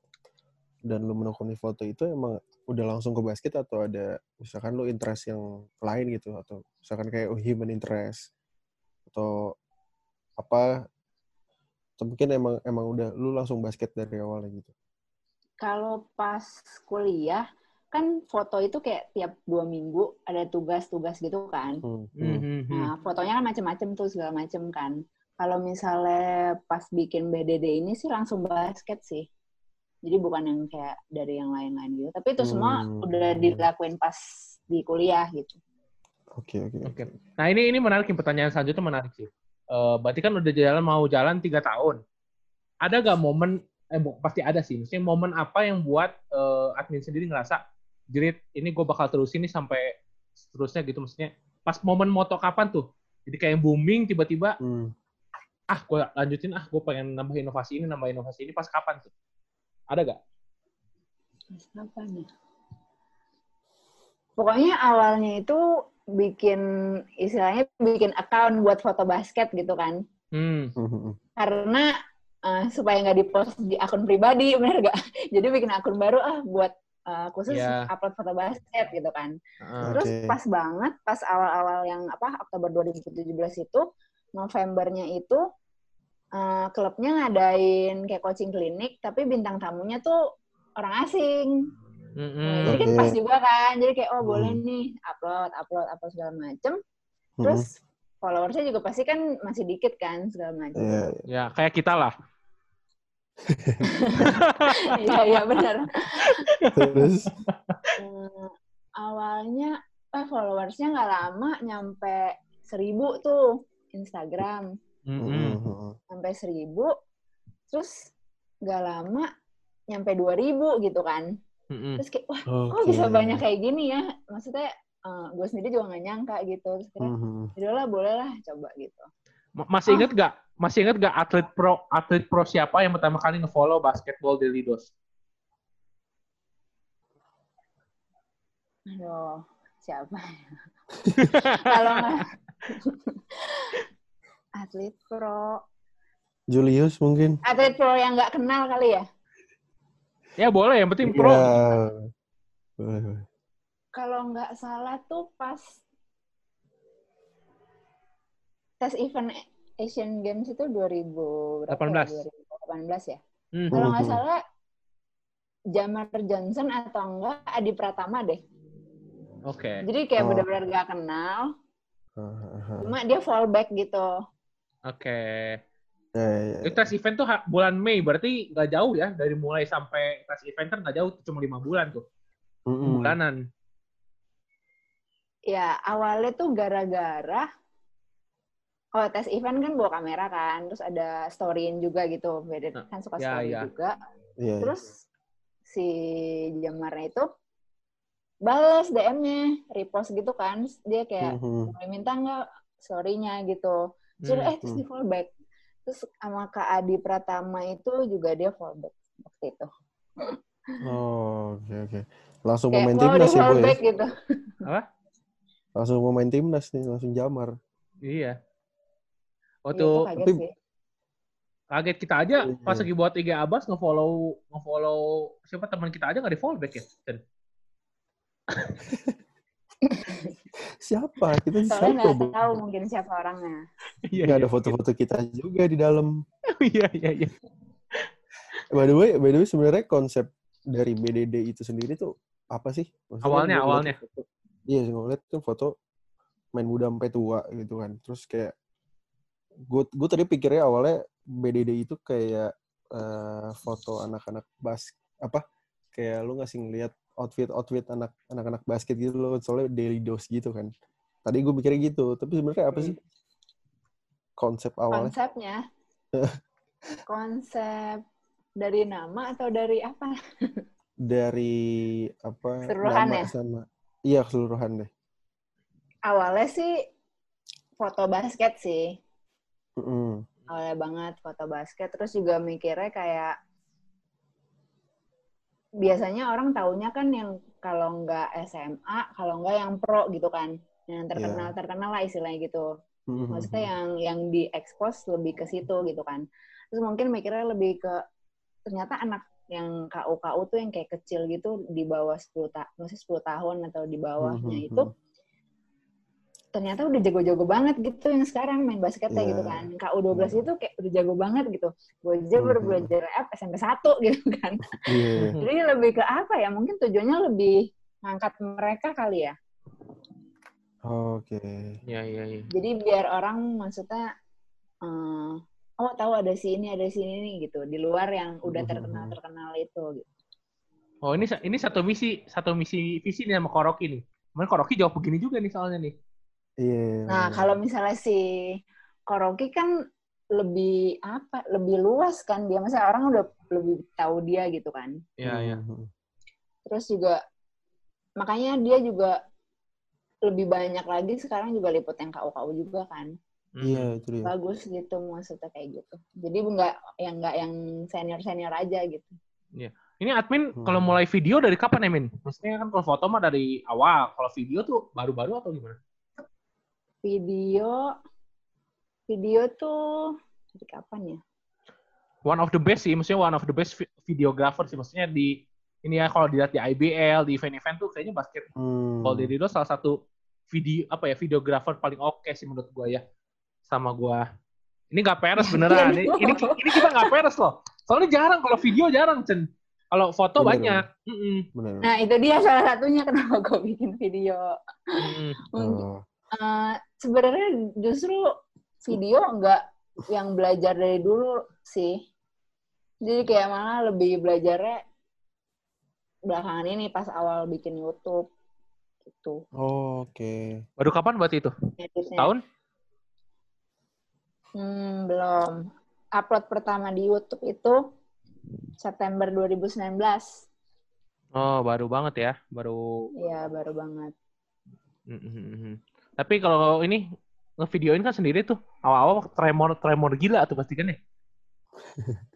B: dan lu menekuni foto itu emang udah langsung ke basket atau ada misalkan lu interest yang lain gitu atau misalkan kayak oh, human interest atau apa atau mungkin emang emang udah lu langsung basket dari awalnya gitu.
C: Kalau pas kuliah, kan foto itu kayak tiap dua minggu ada tugas-tugas gitu kan.
B: Hmm.
A: Hmm,
B: hmm.
A: hmm.
C: Nah, fotonya kan macem-macem tuh segala macem kan. Kalau misalnya pas bikin BDD ini sih langsung basket sih. Jadi bukan yang kayak dari yang lain-lain gitu. Tapi itu semua
B: Hmm.
C: udah dilakuin pas di kuliah gitu.
B: Oke oke.
A: Oke. Nah ini ini menarik pertanyaan selanjutnya menarik sih. Eh, berarti kan udah jalan mau jalan tiga tahun. Ada gak momen eh pasti ada sih. Maksudnya momen apa yang buat eh, admin sendiri ngerasa jerit ini gue bakal terusin nih sampai seterusnya gitu maksudnya. Pas momen moto kapan tuh? Jadi kayak booming tiba-tiba
B: Hmm.
A: ah gue lanjutin ah gue pengen nambah inovasi ini nambah inovasi ini pas kapan tuh? Ada gak?
C: Pas Kapan ya? Pokoknya awalnya itu bikin istilahnya bikin account buat foto basket gitu kan.
A: Hmm.
C: Karena eh, supaya nggak dipost di akun pribadi, (laughs) bener gak? Jadi bikin akun baru ah buat eh, khusus
A: Iya.
C: upload foto basket gitu kan.
A: Heeh.
C: Terus
B: Oke.
C: pas banget pas awal-awal yang apa Oktober 2017 itu Novembernya itu eh, klubnya ngadain kayak coaching klinik tapi bintang tamunya tuh orang asing. Nah, jadi kan
B: Oke.
C: pas juga kan. Jadi kayak oh boleh nih upload upload upload segala macem.
B: Hmm.
C: Terus followersnya juga pasti kan masih dikit kan segala macem.
B: Iya, iya.
A: Ya kayak kita lah. (laughs)
C: Iya iya benar.
B: Terus
C: Eh, awalnya eh followersnya nggak lama nyampe seribu tuh Instagram.
B: Hmm,
A: Mm-mm.
B: hmm, hmm.
C: sampai seribu terus nggak lama nyampe dua ribu gitu kan
A: Mm-mm.
C: terus kayak wah
B: Oke.
C: kok bisa banyak kayak gini ya maksudnya gue sendiri juga nggak nyangka gitu terus kira
B: Hmm, hmm.
C: udahlah boleh lah coba gitu
A: Ma- Masih inget gak? Masih inget gak atlet pro atlet pro siapa yang pertama kali nge-follow basketball Daily Dose?
C: aduh siapa ya? (laughs) kalau nggak (laughs) atlet pro
B: Julius mungkin.
C: atlet pro yang nggak kenal kali ya
A: Ya boleh, yang penting pro.
B: Iya.
C: Kalau nggak salah tuh pas tes event Asian Games itu 2000 berapa
A: 18.
C: ya? 2018 ya.
A: Hmm.
C: Kalau nggak
B: Mhm.
C: salah Jamar Johnson atau enggak Adi Pratama deh.
A: Oke.
C: Jadi kayak
B: Oh.
C: benar-benar gak kenal,
B: Ah, ah, ah.
C: cuma dia fallback gitu.
A: Oke.
B: Ya, ya, ya.
A: Itu tes event tuh bulan Mei, berarti nggak jauh ya dari mulai sampai tes event kan nggak jauh, cuma lima bulan tuh,
B: Mm-mm.
A: bulanan.
C: Ya awalnya tuh gara-gara Oh, tes event kan bawa kamera kan, terus ada storyin juga gitu, beda
A: Nah,
C: kan suka
A: ya,
C: story
A: ya.
C: juga.
B: Iya, iya.
C: Terus si Jamarnya itu balas DM-nya, repost gitu kan. Dia kayak
B: Mhm.
C: boleh minta nggak story-nya gitu. Terus
A: Hmm.
C: eh terus
B: Hmm.
C: di fallback. Terus sama Kak Adi Pratama itu juga dia fallback waktu itu.
B: Oh, oke oke. Langsung
C: Kayak
B: pemain timnas ya, Bu ya?
C: fallback gitu.
B: Langsung pemain timnas nih, langsung jamar.
A: Iya.
C: Iya,
A: Waktu
C: itu kaget
B: tapi-
C: sih.
A: kaget kita aja
B: Iya.
A: pas lagi buat IG Abas nge-follow nge-follow siapa teman kita aja nggak di follow back ya? (laughs) (laughs)
B: Siapa? Kita
C: Soalnya
B: siapa,
C: nggak tahu mungkin siapa orangnya.
A: Iya.
B: Nggak
A: iya.
B: ada foto-foto kita juga di dalam. (laughs)
A: Iya iya iya.
B: By the way, by the way sebenarnya konsep dari BDD itu sendiri tuh apa sih? Maksudnya
A: Awalnya, awalnya.
B: foto- Iya, gue ngeliat tuh foto main muda sampai tua gitu kan. Terus kayak gue gue tadi pikirnya awalnya BDD itu kayak eh, foto anak-anak bas apa kayak lu ngasih ngeliat outfit outfit anak anak-anak basket gitu loh soalnya daily dose gitu kan. Tadi gue mikirnya gitu, tapi sebenarnya apa
A: Hmm.
B: sih konsep awalnya?
C: Konsepnya. (laughs) Konsep dari nama atau dari apa? (laughs)
B: Dari apa?
C: Keseluruhan
B: nama
C: ya?
B: sama iya keseluruhan deh.
C: Awalnya sih foto basket sih.
B: Mm-mm.
C: awalnya banget foto basket terus juga mikirnya kayak biasanya orang taunya kan yang kalau nggak SMA kalau nggak yang pro gitu kan. Yang terkenal terkenal lah istilahnya gitu.
B: Mhm.
C: maksudnya yang yang diekspos lebih ke situ gitu kan. Terus mungkin mikirnya lebih ke ternyata anak yang KU KU tuh yang kayak kecil gitu di bawah 10 tahun masih 10 tahun atau di bawahnya itu ternyata udah jago-jago banget gitu yang sekarang main basketnya
B: Iya.
C: gitu kan KU 12 itu kayak udah jago banget gitu gue aja baru
B: Mhm.
C: belajar F SMP 1 (laughs) gitu kan
B: Iya.
C: jadi lebih ke apa ya mungkin tujuannya lebih ngangkat mereka kali ya
B: Oke.
A: Iya, iya, iya.
C: jadi biar orang maksudnya eh, oh tahu ada si ini ada si ini nih gitu di luar yang udah
B: Mhm.
C: terkenal terkenal itu gitu
A: Oh, ini ini satu misi, satu misi visi nih sama Koroki nih. Cuman Koroki jawab begini juga nih soalnya nih.
B: Iya.
C: nah kalau misalnya si Koroki kan lebih apa lebih luas kan dia masa orang udah lebih tahu dia gitu kan
A: Iya, iya.
B: Mhm.
C: terus juga makanya dia juga lebih banyak lagi sekarang juga liput yang KU-KU juga kan
A: Hmm.
B: Iya, itu dia.
C: bagus gitu maksudnya kayak gitu jadi nggak yang nggak yang senior senior aja gitu
A: Ini admin
B: Hmm.
A: kalau mulai video dari kapan ya, Min? Maksudnya kan kalau foto mah dari awal. Kalau video tuh baru-baru atau gimana?
C: Video video tuh dari kapan ya
A: One of the best sih, maksudnya one of the best vi- videographer sih. Maksudnya di ini ya kalau dilihat di IBL, di event-event tuh kayaknya basket
B: Hmm.
A: Paul Derido salah satu video apa ya videographer paling oke sih menurut gua ya sama gua. Ini nggak peres beneran. (laughs) Ini, ini ini kita nggak peres loh. Soalnya jarang kalau video jarang Chen. Kalau foto
B: Bener,
A: banyak. Mm-mm.
B: Benar.
C: nah itu dia salah satunya kenapa gue bikin video. Mungkin-
B: Oh.
C: Eh, sebenarnya justru video nggak yang belajar dari dulu sih. Jadi kayak malah lebih belajarnya belakangan ini pas awal bikin YouTube gitu.
B: Oh, Oke.
A: Baru kapan berarti itu?
C: Editnya.
A: Tahun?
C: Hmm, belum. Upload pertama di YouTube itu September 2019.
A: Oh, baru banget ya. Baru
C: Iya, baru banget.
A: Mm-mm. Tapi kalau ini ngevideoin kan sendiri tuh. Awal-awal tremor tremor gila tuh pasti kan ya. (laughs)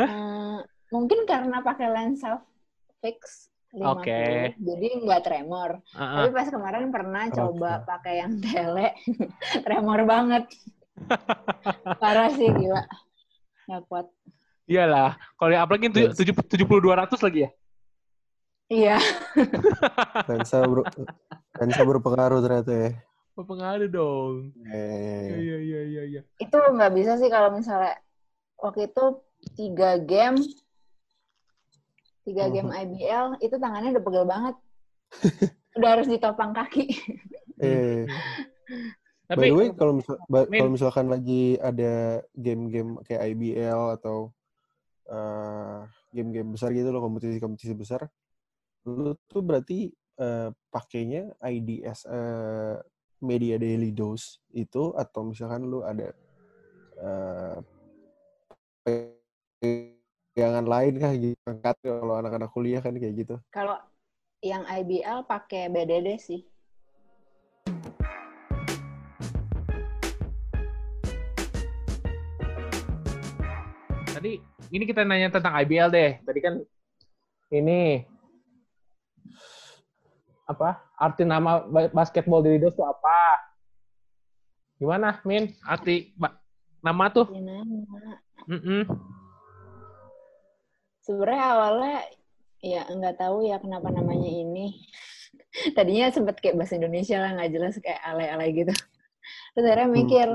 C: Eh, mungkin karena pakai lensa fix 50,
A: Oke.
C: jadi nggak tremor.
A: Heeh.
C: Tapi pas kemarin pernah
B: Oke.
C: coba pakai yang tele, (laughs) tremor banget. (laughs) Parah sih gila. Nggak kuat.
A: Iyalah, kalau yang apalagi tujuh tujuh puluh dua ratus lagi ya.
C: Iya.
B: Lensa ber lensa berpengaruh ternyata ya.
A: Berpengaruh dong.
B: Eh,
A: Iya iya iya iya.
C: Itu nggak bisa sih kalau misalnya waktu itu tiga game, tiga game IBL, itu tangannya udah pegel banget. (laughs) udah harus ditopang kaki.
B: eh. By
A: Tapi
B: the way, kalau misal, kalau misalkan lagi ada game-game kayak IBL atau eh, game-game besar gitu loh, kompetisi-kompetisi besar, lu tuh berarti eh, pakainya IDS eh, media daily dose itu atau misalkan lu ada eh, pegangan lain kah gitu kalau anak-anak kuliah kan kayak gitu.
C: Kalau yang IBL pakai BDD sih.
A: tadi ini kita nanya tentang IBL deh. Tadi kan ini apa? Arti nama ba- basketball di Lidos itu apa? Gimana, Min? Arti nama tuh?
C: Nama. Sebenarnya awalnya ya nggak tahu ya kenapa namanya ini. (laughs) Tadinya sempet kayak bahasa Indonesia lah nggak jelas kayak alay-alay gitu. Terus akhirnya mikir,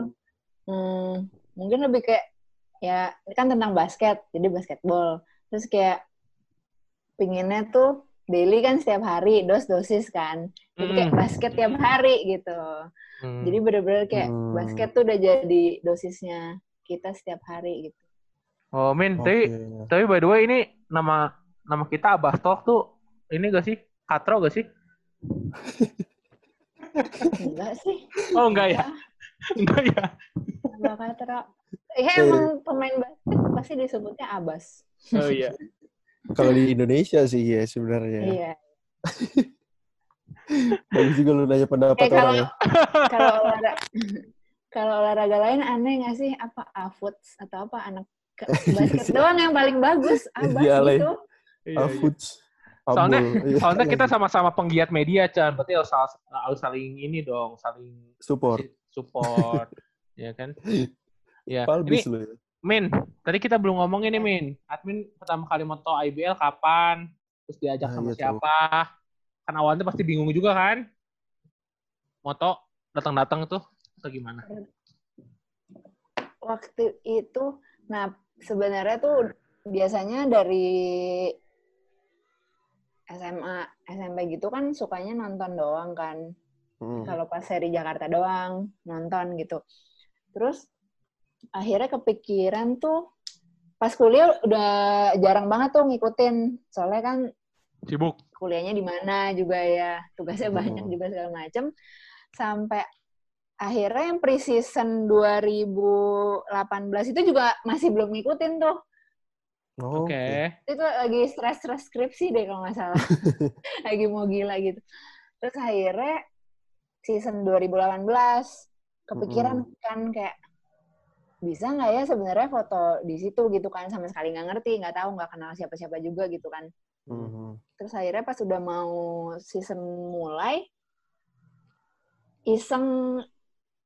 C: hmm, mungkin lebih kayak ya ini kan tentang basket, jadi basketball. Terus kayak pinginnya tuh daily kan setiap hari dos dosis kan. Jadi kayak
A: Mm.
C: basket tiap hari gitu.
A: Hmm.
C: Jadi bener-bener kayak
B: Hmm.
C: basket tuh udah jadi dosisnya kita setiap hari gitu.
A: Oh, Min, tapi
B: Oke.
A: tapi by the way ini nama nama kita Abah Talk tuh ini gak sih? Katro gak sih?
C: Enggak sih.
A: Oh, enggak ya? Enggak (laughs) ya?
C: Abah Katra. Ya emang pemain basket pasti disebutnya Abas.
A: Oh iya.
B: Kalau di Indonesia sih ya sebenarnya.
C: Iya. (laughs)
B: Bagus juga lu nanya pendapat
C: Eh, kalau
B: orang ya. (laughs)
C: kalau olahraga kalau olahraga lain aneh nggak sih apa afuts atau apa anak ke- (laughs) basket
B: sih.
C: doang yang paling bagus Abas
B: Iya,
C: gitu.
A: Iya, iya.
B: foods.
A: Soalnya,
B: iya,
A: soalnya kita sama-sama penggiat media, Chan. Berarti harus, sal- harus saling ini dong, saling
B: support.
A: support, ya kan? Ya, ini
B: Palbis lu ya.
A: Min, tadi kita belum ngomongin nih Min. Admin pertama kali moto IBL kapan? Terus diajak
B: Nah,
A: sama
B: iya tuh.
A: siapa? Kan awalnya pasti bingung juga kan? Moto datang-datang tuh atau gimana?
C: waktu itu nah sebenarnya tuh biasanya dari SMA SMP gitu kan sukanya nonton doang kan
B: Hmm.
C: kalau pas seri Jakarta doang nonton gitu terus akhirnya kepikiran tuh pas kuliah udah jarang banget tuh ngikutin. Soalnya kan
A: Sibuk.
C: kuliahnya di mana juga ya tugasnya
B: Hmm.
C: banyak juga segala macem. Sampai akhirnya yang pre-season 2018 itu juga masih belum ngikutin tuh.
B: Oh,
A: Oke.
C: itu lagi stres-stres skripsi deh kalau nggak salah. (laughs) Lagi mau gila gitu. Terus akhirnya season 2018 kepikiran kan kayak bisa nggak ya sebenarnya foto di situ gitu kan sama sekali nggak ngerti nggak tahu nggak kenal siapa-siapa juga gitu kan
B: Mhm.
C: terus akhirnya pas udah mau season mulai iseng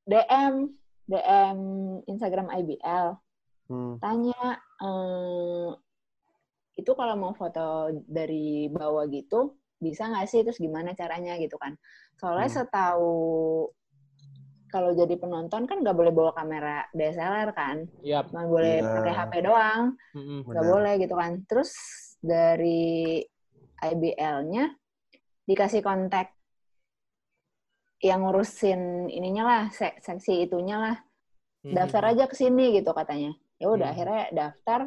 C: DM DM Instagram IBL
B: Hmm.
C: tanya ehm, itu kalau mau foto dari bawah gitu bisa nggak sih terus gimana caranya gitu kan soalnya
B: Hmm.
C: setahu kalau jadi penonton kan nggak boleh bawa kamera DSLR kan
A: Iya.
C: cuma boleh
B: Iya.
C: pakai HP doang nggak
B: Benar.
C: boleh gitu kan terus dari IBL-nya dikasih kontak yang ngurusin ininya lah sek- seksi itunya lah daftar aja ke sini gitu katanya ya udah
A: Hmm.
C: akhirnya daftar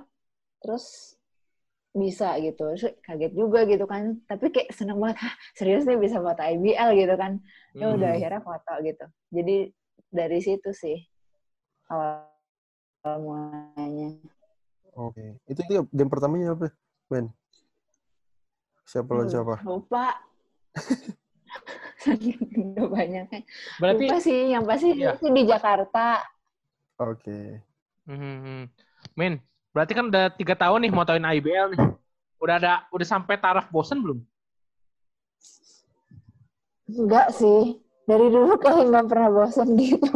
C: terus bisa gitu Terus kaget juga gitu kan tapi kayak seneng banget Hah, serius nih bisa foto IBL gitu kan ya udah
B: Hmm.
C: akhirnya foto gitu jadi dari situ sih awal awal mulanya
B: Oke. Itu dia game pertamanya apa, Ben? Siapa lawan siapa?
C: lupa (laughs) Saking udah banyaknya
A: Berarti
C: lupa sih yang pasti
A: Iya.
C: sih di Jakarta
B: Oke.
A: Mhm. Min, berarti kan udah tiga tahun nih motoin IBL nih. Udah ada, udah sampai taraf bosen belum?
C: enggak sih dari dulu kayak nggak pernah bosan gitu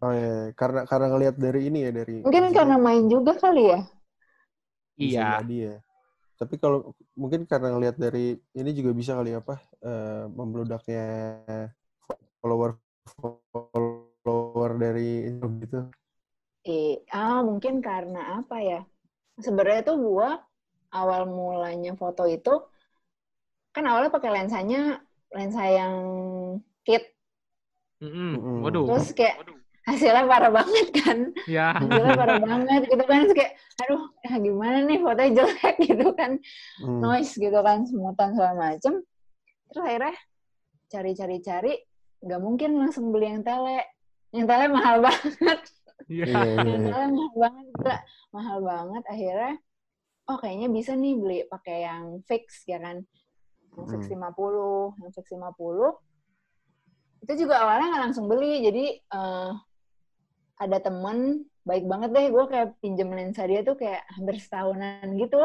B: Oh iya, karena karena ngelihat dari ini ya dari
C: mungkin
B: maksudnya
C: karena main juga kali ya
A: Iya.
B: jadi ya. Tapi kalau mungkin karena ngelihat dari ini juga bisa kali apa eh, membeludaknya follower follower dari itu gitu.
C: Eh, ah mungkin karena apa ya? Sebenarnya tuh gua awal mulanya foto itu kan awalnya pakai lensanya lensa yang kit.
A: Mm-mm. Waduh.
C: terus kayak hasilnya parah banget kan,
A: Ya.
C: hasilnya parah banget gitu kan, terus kayak aduh ya gimana nih fotonya jelek (laughs) gitu kan,
B: Hmm.
C: noise gitu kan, semutan segala macem. Terus akhirnya cari-cari-cari, nggak mungkin langsung beli yang tele, yang tele mahal (laughs) banget.
A: Iya.
B: Iya, iya, iya.
C: Mahal mahal banget, gila. mahal banget. Akhirnya, oh kayaknya bisa nih beli pakai yang fix ya kan, yang fix
B: Hmm.
C: 50, yang fix 50. Itu juga awalnya nggak langsung beli, jadi eh, ada temen baik banget deh, gue kayak pinjem lensa dia tuh kayak hampir setahunan gitu.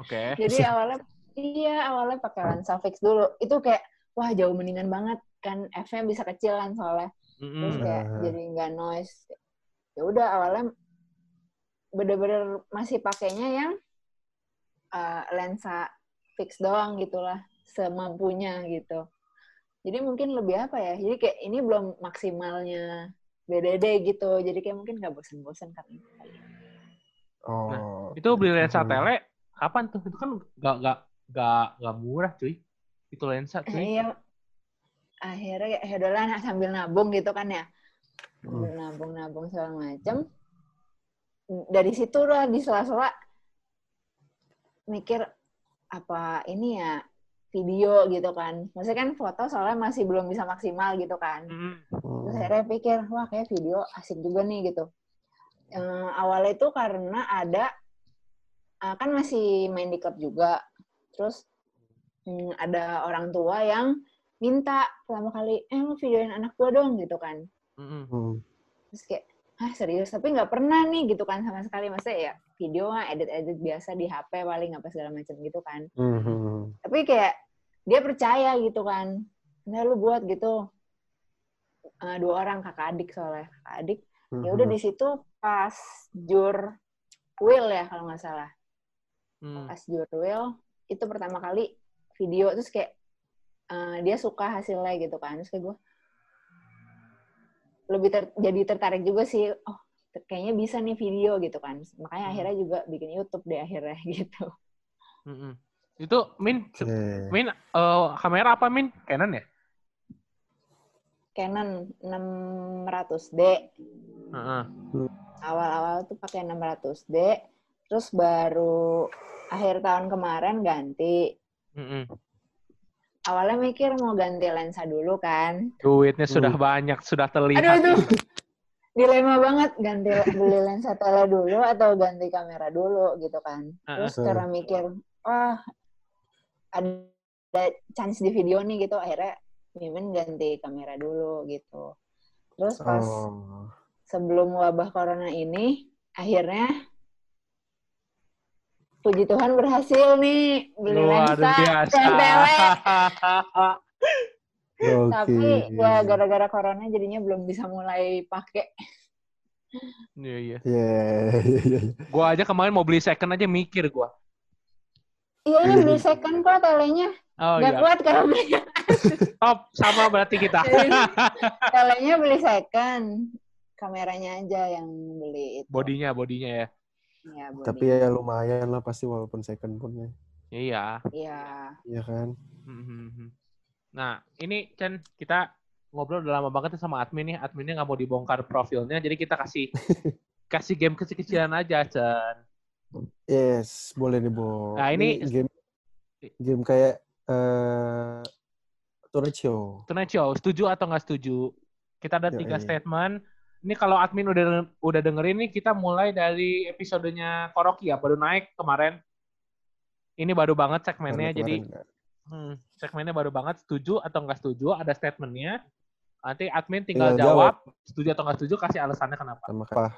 A: Oke. (laughs)
C: Jadi awalnya, iya awalnya pakai lensa fix dulu. Itu kayak, wah jauh mendingan banget kan, F-nya bisa kecil kan soalnya terus
A: Mm-mm.
C: kayak
B: Hmm.
C: jadi nggak noise ya udah awalnya bener-bener masih pakainya yang uh, lensa fix doang gitulah semampunya gitu jadi mungkin lebih apa ya jadi kayak ini belum maksimalnya BDD gitu jadi kayak mungkin nggak bosen-bosen kan
B: Oh.
A: Itu beli lensa
B: Hmm.
A: tele kapan tuh? Itu kan gak, gak, gak, gak murah cuy. Itu lensa
C: Eh,
A: cuy.
C: iya akhirnya kayak ya udahlah nah, sambil nabung gitu kan ya. Nabung-nabung segala macem. Dari situ lah di sela-sela mikir apa ini ya video gitu kan. Maksudnya kan foto soalnya masih belum bisa maksimal gitu kan.
A: Mm-mm.
C: terus
B: Hmm.
C: akhirnya pikir wah kayak video asik juga nih gitu. Eh, awalnya itu karena ada eh, kan masih main di klub juga. Terus mm, ada orang tua yang minta pertama kali eh lu videoin anak gua dong gitu kan
A: Mm-mm.
B: Hmm.
C: terus kayak ah serius tapi nggak pernah nih gitu kan sama sekali masa ya video mah edit edit biasa di HP paling apa segala macam gitu kan
B: Mhm.
C: tapi kayak dia percaya gitu kan nah lu buat gitu Eh, dua orang kakak adik soalnya kakak adik ya udah
B: Mhm.
C: di situ pas jur will ya kalau nggak salah
A: Hmm.
C: pas jur will itu pertama kali video terus kayak eh, dia suka hasilnya gitu kan terus kayak gue lebih ter- jadi tertarik juga sih oh kayaknya bisa nih video gitu kan makanya
A: Hmm.
C: akhirnya juga bikin YouTube deh akhirnya (laughs) gitu
A: Mm-mm. Itu Min,
B: Oke.
A: Min eh, kamera apa Min? Canon ya?
C: Canon 600D
A: Heeh.
C: awal-awal tuh pakai 600D terus baru akhir tahun kemarin ganti
A: Mm-mm.
C: Awalnya mikir mau ganti lensa dulu kan
A: Duitnya sudah
B: Hmm.
A: banyak, sudah terlihat.
C: aduh dilema banget ganti beli lensa tele dulu atau ganti kamera dulu gitu kan terus
B: Uh-uh.
C: karena mikir wah ada chance di video nih gitu akhirnya Mimin ganti kamera dulu gitu terus pas
B: Oh.
C: sebelum wabah corona ini akhirnya puji Tuhan berhasil nih beli
A: Luar
C: lensa
A: biasa. (laughs)
C: tapi ya gara-gara corona jadinya belum bisa mulai pakai
A: Iya, iya.
B: Iya, iya, iya.
A: Gua aja kemarin mau beli second aja mikir gua.
C: iya ini beli second kok telenya
A: Oh
C: nggak
A: iya.
C: kuat kalau beli
A: Top sama berarti kita. (laughs)
C: telenya beli second kameranya aja yang beli itu
A: bodinya, bodinya ya.
C: Ya.
B: Tapi ya lumayan lah pasti walaupun second pun ya.
A: Iya.
C: Iya.
B: Iya kan?
A: Mhm. Nah, ini Chen, kita ngobrol udah lama banget nih sama admin nih. Adminnya nggak mau dibongkar profilnya, jadi kita kasih (laughs) kasih game kecil-kecilan aja, Chen.
B: Yes, boleh nih, Bo.
A: Nah, ini-
B: game game kayak eh Show,
A: setuju atau nggak setuju? Kita ada
B: Ya,
A: tiga
B: iya.
A: statement. Ini kalau admin udah udah dengerin nih, kita mulai dari episodenya Koroki ya, baru naik kemarin. Ini baru banget segmennya,
B: Karena
A: jadi
B: nggak-
A: hmm, segmennya baru banget. Setuju atau nggak setuju? Ada statementnya. Nanti admin tinggal,
B: Tinggal
A: jawab, setuju atau nggak setuju, kasih alasannya kenapa.
B: sama apa?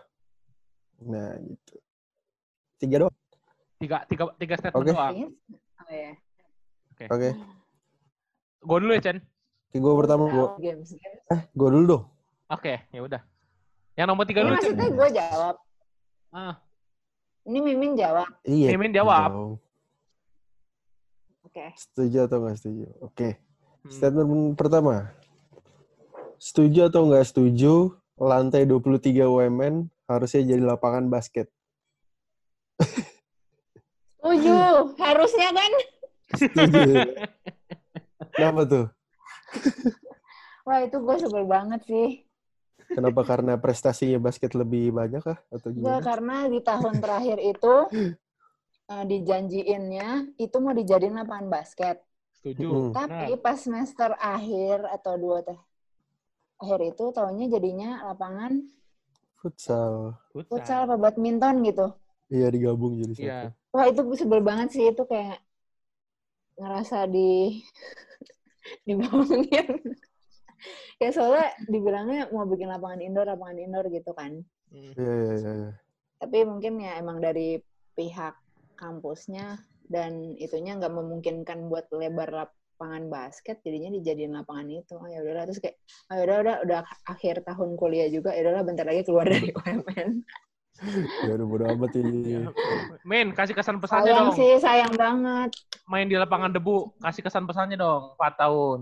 B: Nah, gitu. Tiga doang.
A: Tiga, tiga, tiga statement
B: Oke.
A: doang.
C: Oh ya.
B: Oke.
A: Gue dulu ya, Chen.
B: Oke, gue pertama, gue.
C: Games.
B: Eh, gue dulu dong.
A: Oke, ya udah. Yang nomor tiga
C: Ini
A: dulu,
C: maksudnya gue jawab.
A: Ah,
C: Ini Mimin jawab.
B: Iya.
A: Mimin jawab.
B: dong.
C: Oke.
B: Setuju atau nggak setuju? Oke.
A: hmm.
B: Statement pertama. Setuju atau nggak setuju lantai 23 UMN harusnya jadi lapangan basket?
C: Setuju. (laughs) Harusnya kan.
B: Setuju. (laughs) Kenapa tuh?
C: Wah itu gue sebel banget sih.
B: Kenapa? Karena prestasinya basket lebih banyak kah? Atau
C: Enggak,
B: gimana?
C: karena di tahun terakhir itu (laughs) eh, dijanjiinnya itu mau dijadiin lapangan basket.
A: Setuju.
C: Tapi pas semester akhir atau dua teh akhir itu tahunnya jadinya lapangan
B: Futsal.
A: Futsal.
C: futsal apa badminton gitu.
B: Iya digabung jadi
A: Iya.
B: satu.
C: Wah itu sebel banget sih itu kayak ngerasa di (laughs) dibohongin. (laughs) ya soalnya dibilangnya mau bikin lapangan indoor, lapangan indoor gitu kan.
A: Hmm.
B: Iya iya iya. iya.
C: Tapi mungkin ya emang dari pihak kampusnya dan itunya nggak memungkinkan buat lebar lapangan basket, jadinya dijadiin lapangan itu. Oh, ya udahlah terus kayak, oh, ya udah udah udah akhir tahun kuliah juga, ya udahlah bentar lagi keluar dari (laughs) UMN.
B: Ya udah bodo amat ini. (laughs)
A: Min, kasih kesan pesannya
C: Sayang
A: dong.
C: sih, sayang banget.
A: Main di lapangan debu, kasih kesan pesannya dong. 4 tahun.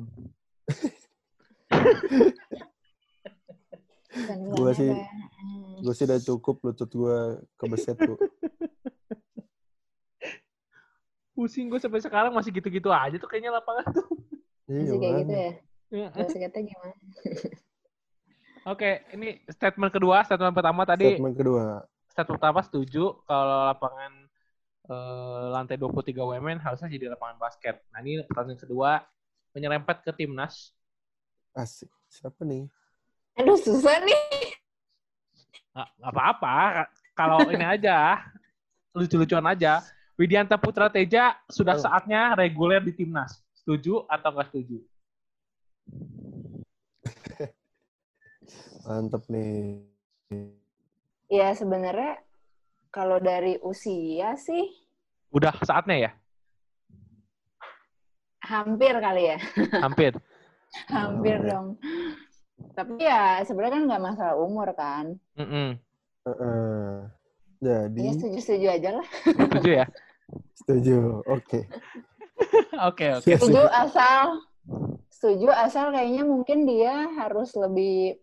C: Kesannya
B: sih- Gue sih udah cukup lutut gue kebeset tuh.
A: Pusing gue sampai sekarang masih gitu-gitu aja tuh kayaknya lapangan tuh.
B: Iya,
C: masih kayak gitu ya.
A: Iya.
C: Basketnya gimana?
A: Oke, ini statement kedua. Statement pertama tadi,
B: Statement kedua.
A: statement pertama setuju kalau lapangan eh, lantai 23 UMN harusnya jadi lapangan basket. Nah ini pertanyaan kedua, menyerempet ke timnas.
B: Asik. Siapa nih?
C: Aduh, susah nih.
A: Nggak apa-apa. Kalau ini aja, lucu-lucuan aja. Widianta Putra Teja sudah
B: Oh.
A: saatnya reguler di timnas. Setuju atau nggak setuju? (laughs)
B: Mantep nih.
C: Ya sebenarnya kalau dari usia sih
A: Udah saatnya ya?
C: hampir kali ya.
A: Hampir.
C: Hampir
B: Oh, ya.
C: dong. Tapi ya sebenarnya kan nggak masalah umur kan.
A: Mm-mm.
B: Heeh. Jadi
C: Ya setuju-setuju aja lah.
A: Setuju ya? (laughs)
B: setuju. Oke.
A: Oke, oke.
B: Iya,
C: Setuju asal setuju asal kayaknya mungkin dia harus lebih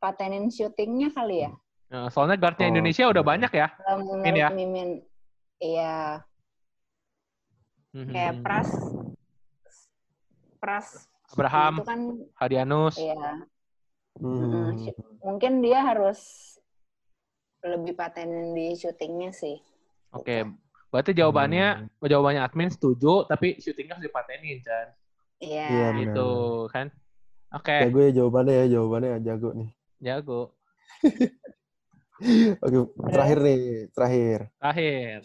C: patenin syutingnya kali ya.
A: Nah, soalnya guardnya
B: Oh,
A: Indonesia udah
B: oke.
A: banyak ya.
C: Kalau menurut
A: Min ya?
C: Mimin, iya
A: Mhm.
C: kayak Pras, Pras
A: Abraham,
C: itu kan,
A: Hadianus.
C: iya
B: Hmm.
C: mungkin dia harus lebih patenin di syutingnya sih.
A: Oke. Berarti jawabannya
B: Hmm.
A: jawabannya admin setuju, tapi syutingnya harus dipatenin, Chan.
C: Iya.
B: Benar.
A: Gitu kan? Oke,
B: Jago ya jawabannya ya, jawabannya jago nih.
A: jago. (laughs)
B: Oke, terakhir nih, terakhir.
A: Terakhir.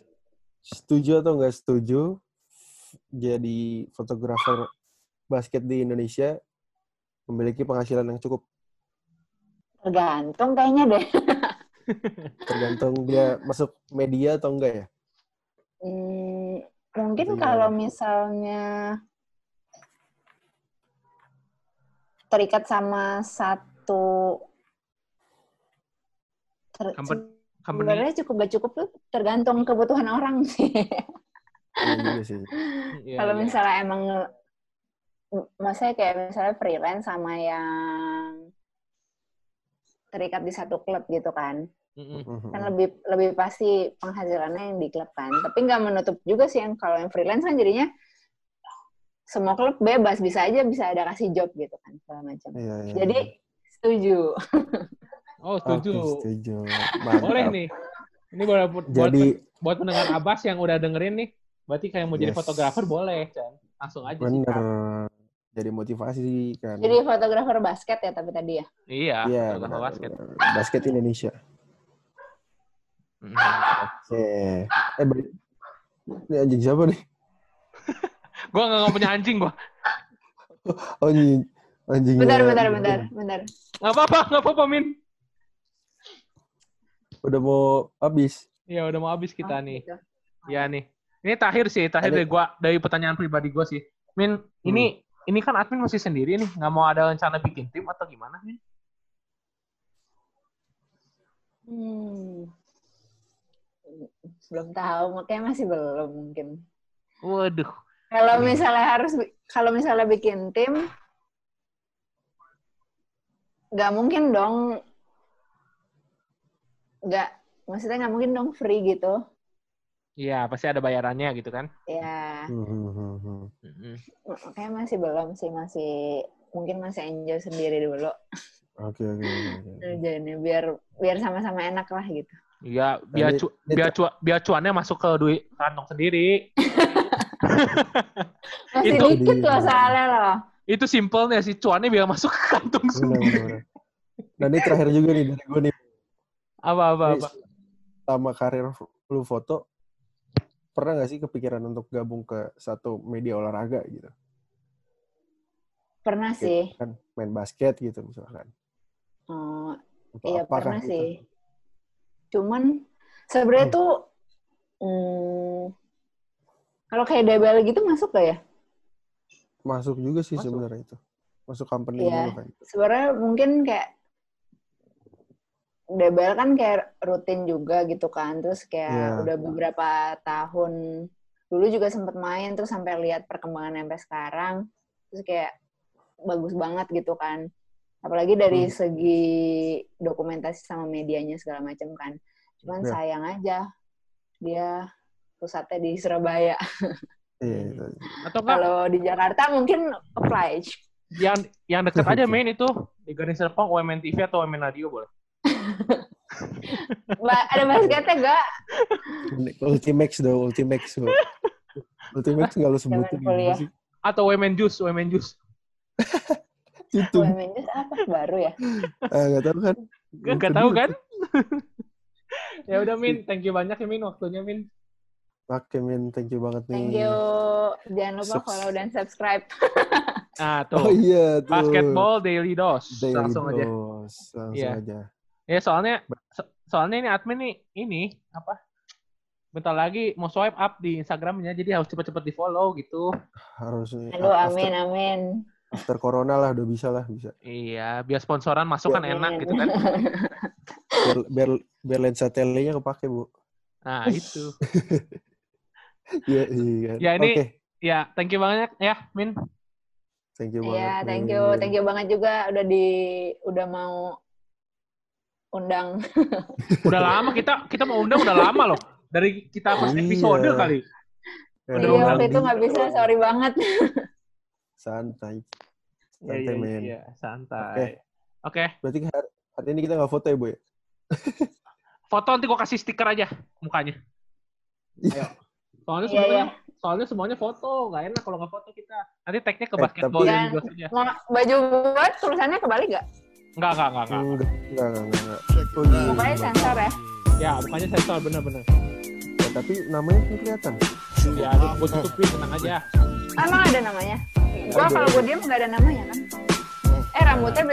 B: Setuju atau nggak setuju jadi fotografer basket di Indonesia memiliki penghasilan yang cukup
C: Tergantung kayaknya deh. (laughs)
B: tergantung dia masuk media atau enggak ya?
C: Hmm, mungkin
B: Iya.
C: kalau misalnya terikat sama satu ter-
A: Company-
C: sebenarnya cukup gak cukup tuh tergantung kebutuhan orang sih.
B: Iya sih.
A: Iya,
C: kalau
A: iya.
C: misalnya emang maksudnya kayak misalnya freelance sama yang terikat di satu klub gitu kan kan lebih lebih pasti penghasilannya yang di klub kan tapi nggak menutup juga sih yang kalau yang freelance kan jadinya semua klub bebas bisa aja bisa ada kasih job gitu kan segala macam
B: Iya, iya.
C: jadi setuju
A: Oh, setuju.
B: setuju. Mantap.
A: Boleh nih. Ini buat buat,
B: Jadi
A: buat pendengar Abbas yang udah dengerin nih, berarti kayak mau jadi
B: Yes.
A: fotografer boleh, Chan. Langsung aja sih.
B: bener
A: Chan.
B: jadi motivasi kan.
C: jadi fotografer basket ya tapi tadi ya
A: Iya,
B: Iya,
A: fotografer basket.
B: Basket Indonesia.
A: Mm.
B: Oke. Eh, balik. Ini anjing siapa nih? (laughs)
A: Gua nggak punya anjing gua. (laughs)
B: Oh, anjing. Anjingnya.
C: bentar bentar bentar bentar
A: Nggak apa-apa, nggak apa-apa, Min.
B: Udah mau habis.
A: Iya, udah mau habis kita
C: Oh,
A: nih.
C: gitu.
A: Iya nih. Ini terakhir sih, terakhir
B: Ada-
A: dari gua dari pertanyaan pribadi gua sih. Min, ini ini kan admin masih sendiri nih, nggak mau ada rencana bikin tim atau gimana, Min?
C: hmm. belum tahu makanya masih belum mungkin
A: Waduh.
C: kalau misalnya harus kalau misalnya bikin tim nggak mungkin dong nggak maksudnya nggak mungkin dong free gitu
A: Iya, pasti ada bayarannya gitu kan.
C: ya
B: Hmm, hmm, hmm, hmm.
A: Mm-mm.
C: makanya masih belum sih masih mungkin masih enjoy sendiri dulu
B: Oke, oke, oke, oke.
C: kerjaannya biar biar sama-sama enak lah gitu
A: Iya, biar
B: Ini-
A: cu biar cu biar cuannya masuk ke duit kantong sendiri.
C: masih
A: Itu-
C: dikit loh soalnya loh
A: Itu simpelnya sih, cuannya biar masuk ke kantong sendiri.
B: benar, benar. Dan ini terakhir juga nih dari gue nih.
A: Apa apa
B: Ini
A: apa.
B: Sama karir lu foto, pernah gak sih kepikiran untuk gabung ke satu media olahraga gitu?
C: pernah sih
B: Kan main basket gitu misalkan.
C: Oh,
B: Atau
C: Iya pernah
B: gitu?
C: sih. Cuman sebenarnya tuh hmm, kalau kayak DBL gitu masuk gak ya?
B: Masuk juga sih sebenarnya itu. Masuk company
C: Iya.
B: dulu kan.
C: Sebenarnya mungkin kayak DBL kan kayak rutin juga gitu kan. Terus kayak
B: Iya.
C: udah beberapa tahun dulu juga sempet main terus sampai lihat perkembangan sampai sekarang. Terus kayak bagus banget gitu kan. Apalagi dari
B: Hmm.
C: segi dokumentasi sama medianya segala macam kan. Cuman
B: Iya.
C: sayang aja dia pusatnya di Surabaya. (laughs)
B: Iya, itu.
A: Atau
C: Kalau di Jakarta mungkin apply.
A: yang yang deket aja
B: Oke. (laughs)
A: main itu di Garden Serpong UMN TV atau UMN Radio boleh.
C: Ba- ada basketnya gak?
B: Ultimax dong, Ultimax. bro. Ultimax nggak lu sebutin sih?
A: Atau UMN Juice, UMN Juice. (laughs)
B: Itu.
C: UMN Jus apa baru ya?
B: Ah, nggak tahu kan?
A: Gak tahu kan? (laughs) ya udah Min, thank you banyak ya Min waktunya Min.
B: Oke, Min. Thank you banget nih.
C: Thank you. Jangan lupa
B: Sukses.
C: follow dan subscribe.
A: Ah (laughs)
B: Oh
A: tuh.
B: iya, tuh.
A: Basketball Daily Dose.
B: Daily
A: Langsung aja.
B: Dose. Langsung
A: Iya.
B: aja.
A: Ya soalnya so- soalnya ini admin nih ini apa? Bentar lagi mau swipe up di Instagramnya, jadi harus cepet-cepet di follow gitu.
B: Harus.
C: Aduh,
B: after,
C: amin, amin.
B: after corona lah udah bisa lah bisa.
A: Iya, biar sponsoran masuk kan
C: Amin.
A: enak gitu kan. (laughs)
B: Biar biar, biar lensa telenya kepake bu.
A: Nah itu. (laughs)
B: Iya iya.
A: Ya, ini-
B: Oke,
A: Ya, thank you banget ya, Min.
B: thank you banget.
C: Iya, thank you. Thank you banget juga udah di udah mau undang.
A: Udah lama kita kita mau undang udah lama loh. Dari kita pas
B: Iya.
A: episode kali.
B: Ya,
A: Udah
C: Iya,
A: undang
C: waktu itu nggak bisa, sorry banget.
B: Santai.
A: Iya,
B: Santai,
A: iya,
B: men.
A: iya,
B: Oke.
A: santai. Oke,
B: Berarti hari, hari ini kita nggak foto ya, Bu? ya? (laughs)
A: foto nanti gua kasih stiker aja mukanya.
B: Iya.
A: Soalnya
C: Iya,
A: semuanya,
C: iya.
A: soalnya semuanya foto, nggak enak kalau nggak foto kita. Nanti tagnya ke
B: Eh,
A: basketball
C: Iya.
A: Aja.
C: Mau baju buat tulisannya kebalik nggak?
A: Enggak, enggak, enggak, enggak.
B: Enggak, enggak, enggak, enggak. Oh, iya.
C: Mukanya sensor ya?
A: Ya, mukanya sensor bener-bener.
B: Ya, tapi namanya kan kelihatan.
A: Ya, aduh, gua tutupin tenang aja.
C: Emang ada namanya? Gua kalau gue diem nggak ada namanya kan? Eh, rambutnya